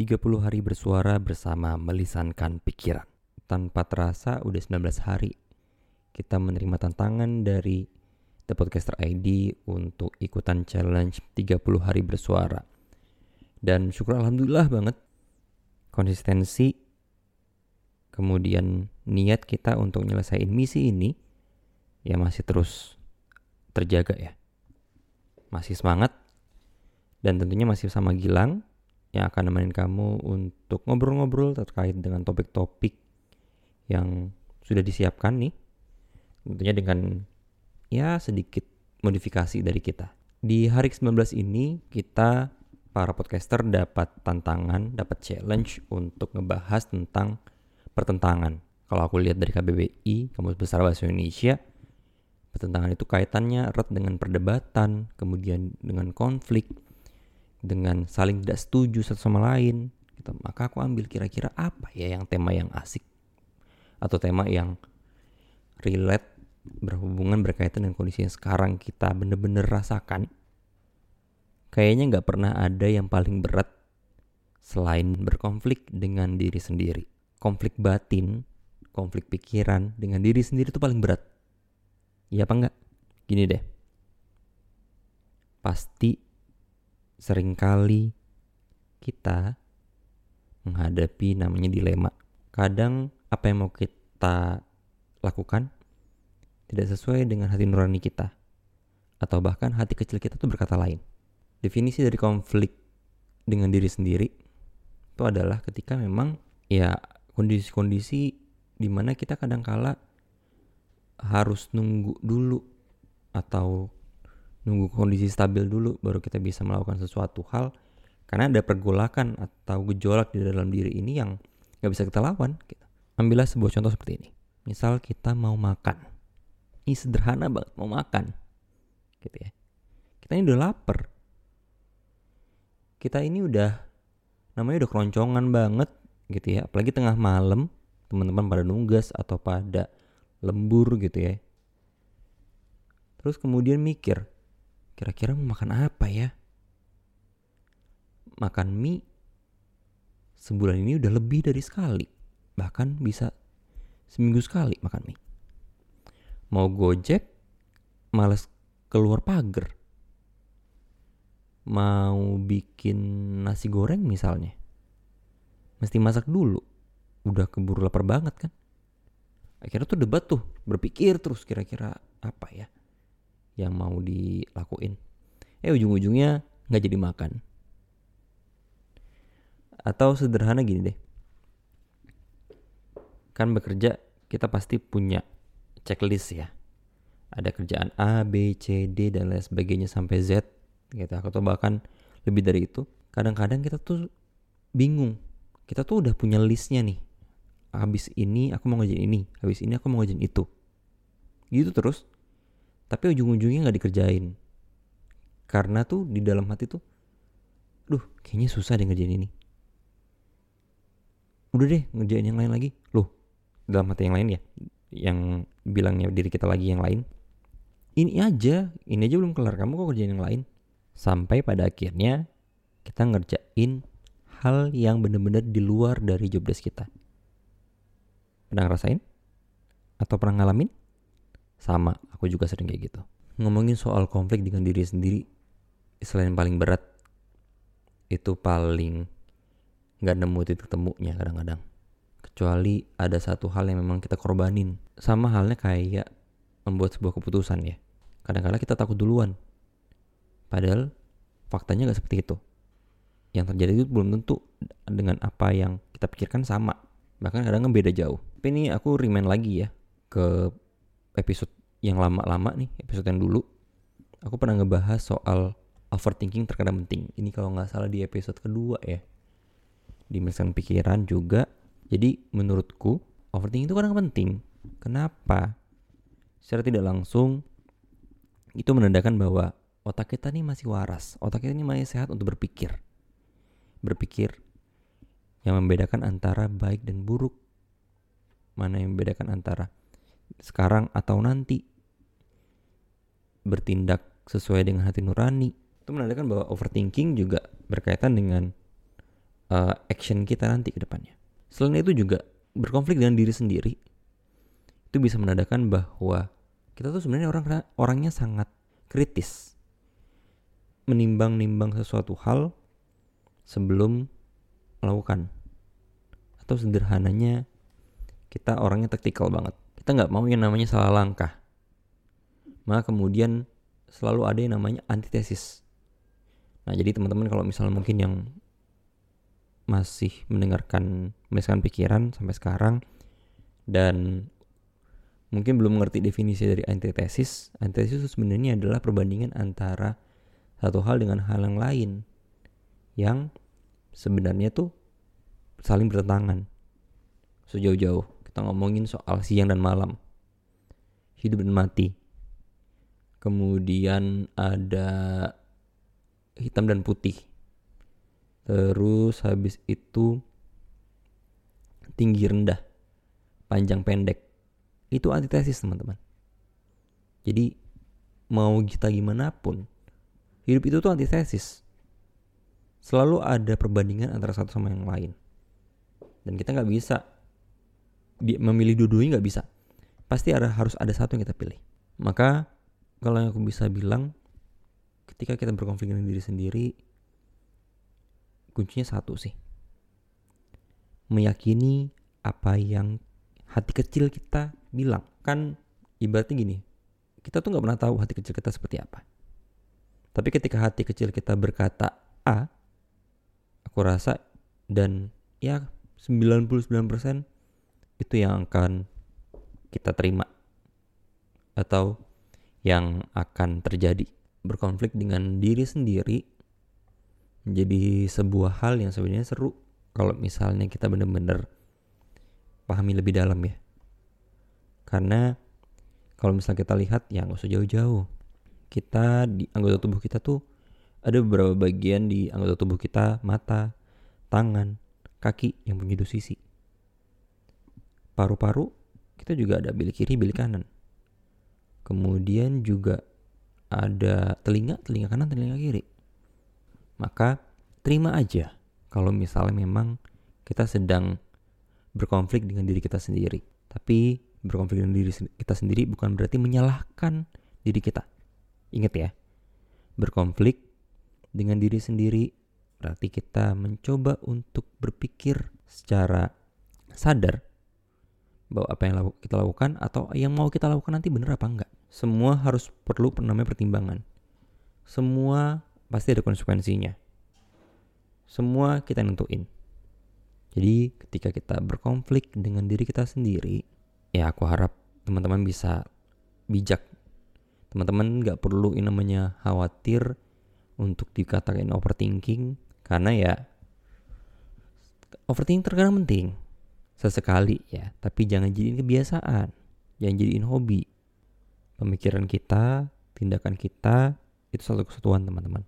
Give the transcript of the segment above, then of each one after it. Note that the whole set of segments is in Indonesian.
30 hari bersuara bersama melisankan pikiran. Tanpa terasa udah 19 hari kita menerima tantangan dari The Podcaster ID untuk ikutan challenge 30 hari bersuara. Dan syukur alhamdulillah banget konsistensi kemudian niat kita untuk nyelesain misi ini ya masih terus terjaga ya. Masih semangat dan tentunya masih sama Gilang yang akan nemenin kamu untuk ngobrol-ngobrol terkait dengan topik-topik yang sudah disiapkan nih. Tentunya dengan ya sedikit modifikasi dari kita. Di hari ke-19 ini kita para podcaster dapat tantangan, dapat challenge untuk ngebahas tentang pertentangan. Kalau aku lihat dari KBBI, Kamus Besar Bahasa Indonesia, pertentangan itu kaitannya erat dengan perdebatan, kemudian dengan konflik, dengan saling tidak setuju satu sama lain gitu. maka aku ambil kira-kira apa ya yang tema yang asik atau tema yang relate berhubungan berkaitan dengan kondisi yang sekarang kita bener-bener rasakan. Kayaknya nggak pernah ada yang paling berat selain berkonflik dengan diri sendiri. Konflik batin konflik pikiran dengan diri sendiri itu paling berat. Iya apa enggak gini deh. Pasti sering kali kita menghadapi namanya dilema. Kadang apa yang mau kita lakukan tidak sesuai dengan hati nurani kita. Atau bahkan hati kecil kita tuh berkata lain. Definisi dari konflik dengan diri sendiri itu adalah ketika memang ya kondisi-kondisi di mana kita kadang kala harus nunggu dulu atau nunggu kondisi stabil dulu baru kita bisa melakukan sesuatu hal. Karena ada pergolakan atau gejolak di dalam diri ini yang nggak bisa kita lawan gitu. ambillah sebuah contoh seperti ini. Misal kita mau makan. Ini sederhana banget mau makan. Gitu ya. Kita ini udah lapar. Kita ini udah namanya udah keroncongan banget gitu ya. Apalagi tengah malam teman-teman pada nunggas atau pada lembur gitu ya. Terus kemudian mikir Kira-kira mau makan apa ya? Makan mie sebulan ini udah lebih dari sekali. Bahkan bisa seminggu sekali makan mie. Mau gojek, males keluar pagar. Mau bikin nasi goreng misalnya. Mesti masak dulu. Udah keburu lapar banget kan. Akhirnya tuh debat tuh, berpikir terus kira-kira apa ya yang mau dilakuin. Eh ujung-ujungnya nggak jadi makan. Atau sederhana gini deh. Kan bekerja kita pasti punya checklist ya. Ada kerjaan A, B, C, D dan lain sebagainya sampai Z gitu atau bahkan lebih dari itu. Kadang-kadang kita tuh bingung. Kita tuh udah punya listnya nih. Habis ini aku mau ngerjain ini, habis ini aku mau ngerjain itu. Gitu terus tapi ujung-ujungnya nggak dikerjain. Karena tuh di dalam hati tuh duh kayaknya susah deh ngerjain ini. Udah deh ngerjain yang lain lagi. Loh dalam hati yang lain ya yang bilangnya diri kita lagi yang lain. Ini aja ini aja belum kelar kamu kok ngerjain yang lain? Sampai pada akhirnya kita ngerjain hal yang bener-bener di luar dari job desk kita. Pernah ngerasain? Atau pernah ngalamin sama, aku juga sering kayak gitu. Ngomongin soal konflik dengan diri sendiri, selain paling berat, itu paling nggak nemu titik temunya kadang-kadang. Kecuali ada satu hal yang memang kita korbanin. Sama halnya kayak membuat sebuah keputusan ya. Kadang-kadang kita takut duluan. Padahal faktanya nggak seperti itu. Yang terjadi itu belum tentu dengan apa yang kita pikirkan sama. Bahkan kadang, -kadang beda jauh. Tapi ini aku remind lagi ya ke episode yang lama-lama nih, episode yang dulu, aku pernah ngebahas soal overthinking terkadang penting. Ini kalau nggak salah di episode kedua ya. Di pikiran juga. Jadi menurutku overthinking itu kadang penting. Kenapa? Secara tidak langsung itu menandakan bahwa otak kita nih masih waras. Otak kita ini masih sehat untuk berpikir. Berpikir yang membedakan antara baik dan buruk. Mana yang membedakan antara sekarang atau nanti. Bertindak sesuai dengan hati nurani. Itu menandakan bahwa overthinking juga berkaitan dengan uh, action kita nanti ke depannya. Selain itu juga berkonflik dengan diri sendiri. Itu bisa menandakan bahwa kita tuh sebenarnya orang orangnya sangat kritis. Menimbang-nimbang sesuatu hal sebelum melakukan. Atau sederhananya kita orangnya taktikal banget kita nggak mau yang namanya salah langkah maka kemudian selalu ada yang namanya antitesis nah jadi teman-teman kalau misalnya mungkin yang masih mendengarkan mendengarkan pikiran sampai sekarang dan mungkin belum mengerti definisi dari antitesis. Antitesis sebenarnya adalah perbandingan antara satu hal dengan hal yang lain yang sebenarnya tuh saling bertentangan. Sejauh-jauh kita ngomongin soal siang dan malam, hidup dan mati. Kemudian ada hitam dan putih Terus habis itu tinggi rendah, panjang pendek. Itu antitesis teman-teman. Jadi mau kita gimana pun, hidup itu tuh antitesis. Selalu ada perbandingan antara satu sama yang lain. Dan kita nggak bisa memilih dua-duanya nggak bisa. Pasti ada harus ada satu yang kita pilih. Maka kalau yang aku bisa bilang, ketika kita berkonflik dengan diri sendiri, kuncinya satu sih. Meyakini apa yang hati kecil kita bilang. Kan ibaratnya gini, kita tuh nggak pernah tahu hati kecil kita seperti apa. Tapi ketika hati kecil kita berkata A, aku rasa dan ya 99% itu yang akan kita terima atau yang akan terjadi berkonflik dengan diri sendiri menjadi sebuah hal yang sebenarnya seru kalau misalnya kita benar-benar pahami lebih dalam ya. Karena kalau misalnya kita lihat ya nggak usah jauh-jauh. Kita di anggota tubuh kita tuh ada beberapa bagian di anggota tubuh kita, mata, tangan, kaki yang punya dua sisi. Paru-paru kita juga ada bilik kiri, bilik kanan. Kemudian juga ada telinga, telinga kanan, telinga kiri maka terima aja kalau misalnya memang kita sedang berkonflik dengan diri kita sendiri. Tapi berkonflik dengan diri kita sendiri bukan berarti menyalahkan diri kita. Ingat ya, berkonflik dengan diri sendiri berarti kita mencoba untuk berpikir secara sadar bahwa apa yang kita lakukan atau yang mau kita lakukan nanti bener apa enggak. Semua harus perlu namanya pertimbangan. Semua pasti ada konsekuensinya. Semua kita nentuin. Jadi ketika kita berkonflik dengan diri kita sendiri, ya aku harap teman-teman bisa bijak. Teman-teman nggak perlu ini namanya khawatir untuk dikatakan overthinking karena ya overthinking terkadang penting sesekali ya, tapi jangan jadiin kebiasaan, jangan jadiin hobi. Pemikiran kita, tindakan kita itu satu kesatuan teman-teman.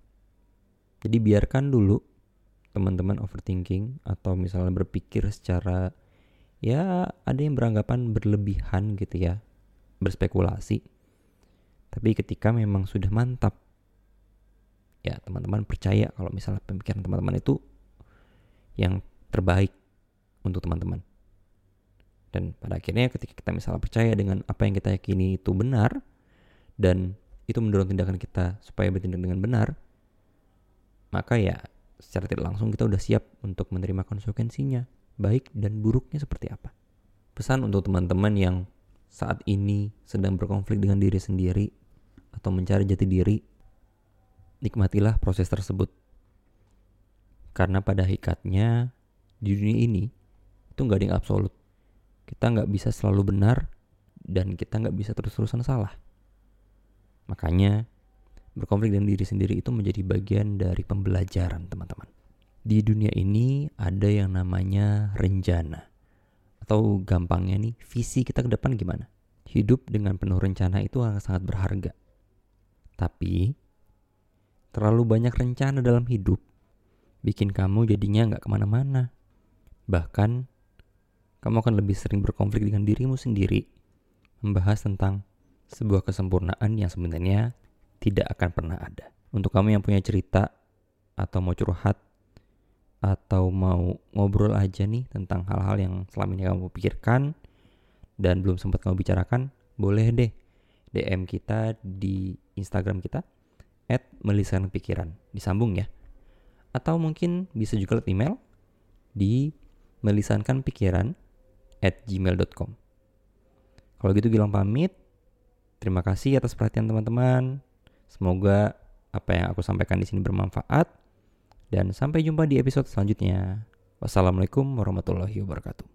Jadi biarkan dulu teman-teman overthinking atau misalnya berpikir secara ya ada yang beranggapan berlebihan gitu ya, berspekulasi. Tapi ketika memang sudah mantap ya teman-teman percaya kalau misalnya pemikiran teman-teman itu yang terbaik untuk teman-teman. Dan pada akhirnya ketika kita misalnya percaya dengan apa yang kita yakini itu benar dan itu mendorong tindakan kita supaya bertindak dengan benar, maka ya secara tidak langsung kita udah siap untuk menerima konsekuensinya, baik dan buruknya seperti apa. Pesan untuk teman-teman yang saat ini sedang berkonflik dengan diri sendiri atau mencari jati diri, nikmatilah proses tersebut. Karena pada hakikatnya di dunia ini itu nggak ada yang absolut. Kita nggak bisa selalu benar dan kita nggak bisa terus-terusan salah. Makanya Berkonflik dengan diri sendiri itu menjadi bagian dari pembelajaran, teman-teman. Di dunia ini ada yang namanya rencana. Atau gampangnya nih, visi kita ke depan gimana? Hidup dengan penuh rencana itu sangat berharga. Tapi, terlalu banyak rencana dalam hidup bikin kamu jadinya nggak ke mana-mana. Bahkan, kamu akan lebih sering berkonflik dengan dirimu sendiri, membahas tentang sebuah kesempurnaan yang sebenarnya tidak akan pernah ada. Untuk kamu yang punya cerita atau mau curhat, atau mau ngobrol aja nih tentang hal-hal yang selama ini kamu pikirkan dan belum sempat kamu bicarakan, boleh deh DM kita di Instagram kita at melisan pikiran. Disambung ya. Atau mungkin bisa juga lewat email di melisankan pikiran at gmail.com. Kalau gitu bilang pamit. Terima kasih atas perhatian teman-teman. Semoga apa yang aku sampaikan di sini bermanfaat. Dan sampai jumpa di episode selanjutnya. Wassalamualaikum warahmatullahi wabarakatuh.